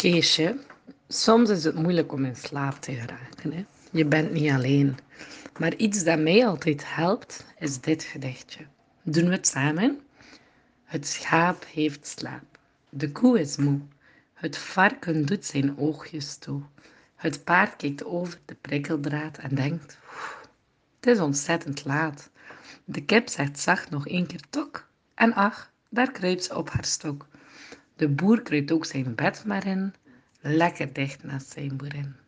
Keesje, soms is het moeilijk om in slaap te geraken. Hè? Je bent niet alleen. Maar iets dat mij altijd helpt, is dit gedichtje. Doen we het samen? Het schaap heeft slaap. De koe is moe. Het varken doet zijn oogjes toe. Het paard kijkt over de prikkeldraad en denkt... Het is ontzettend laat. De kip zegt zacht nog één keer tok. En ach, daar kruipt ze op haar stok. De boer kruipt ook zijn bed maar in, lekker dicht naast zijn boerin.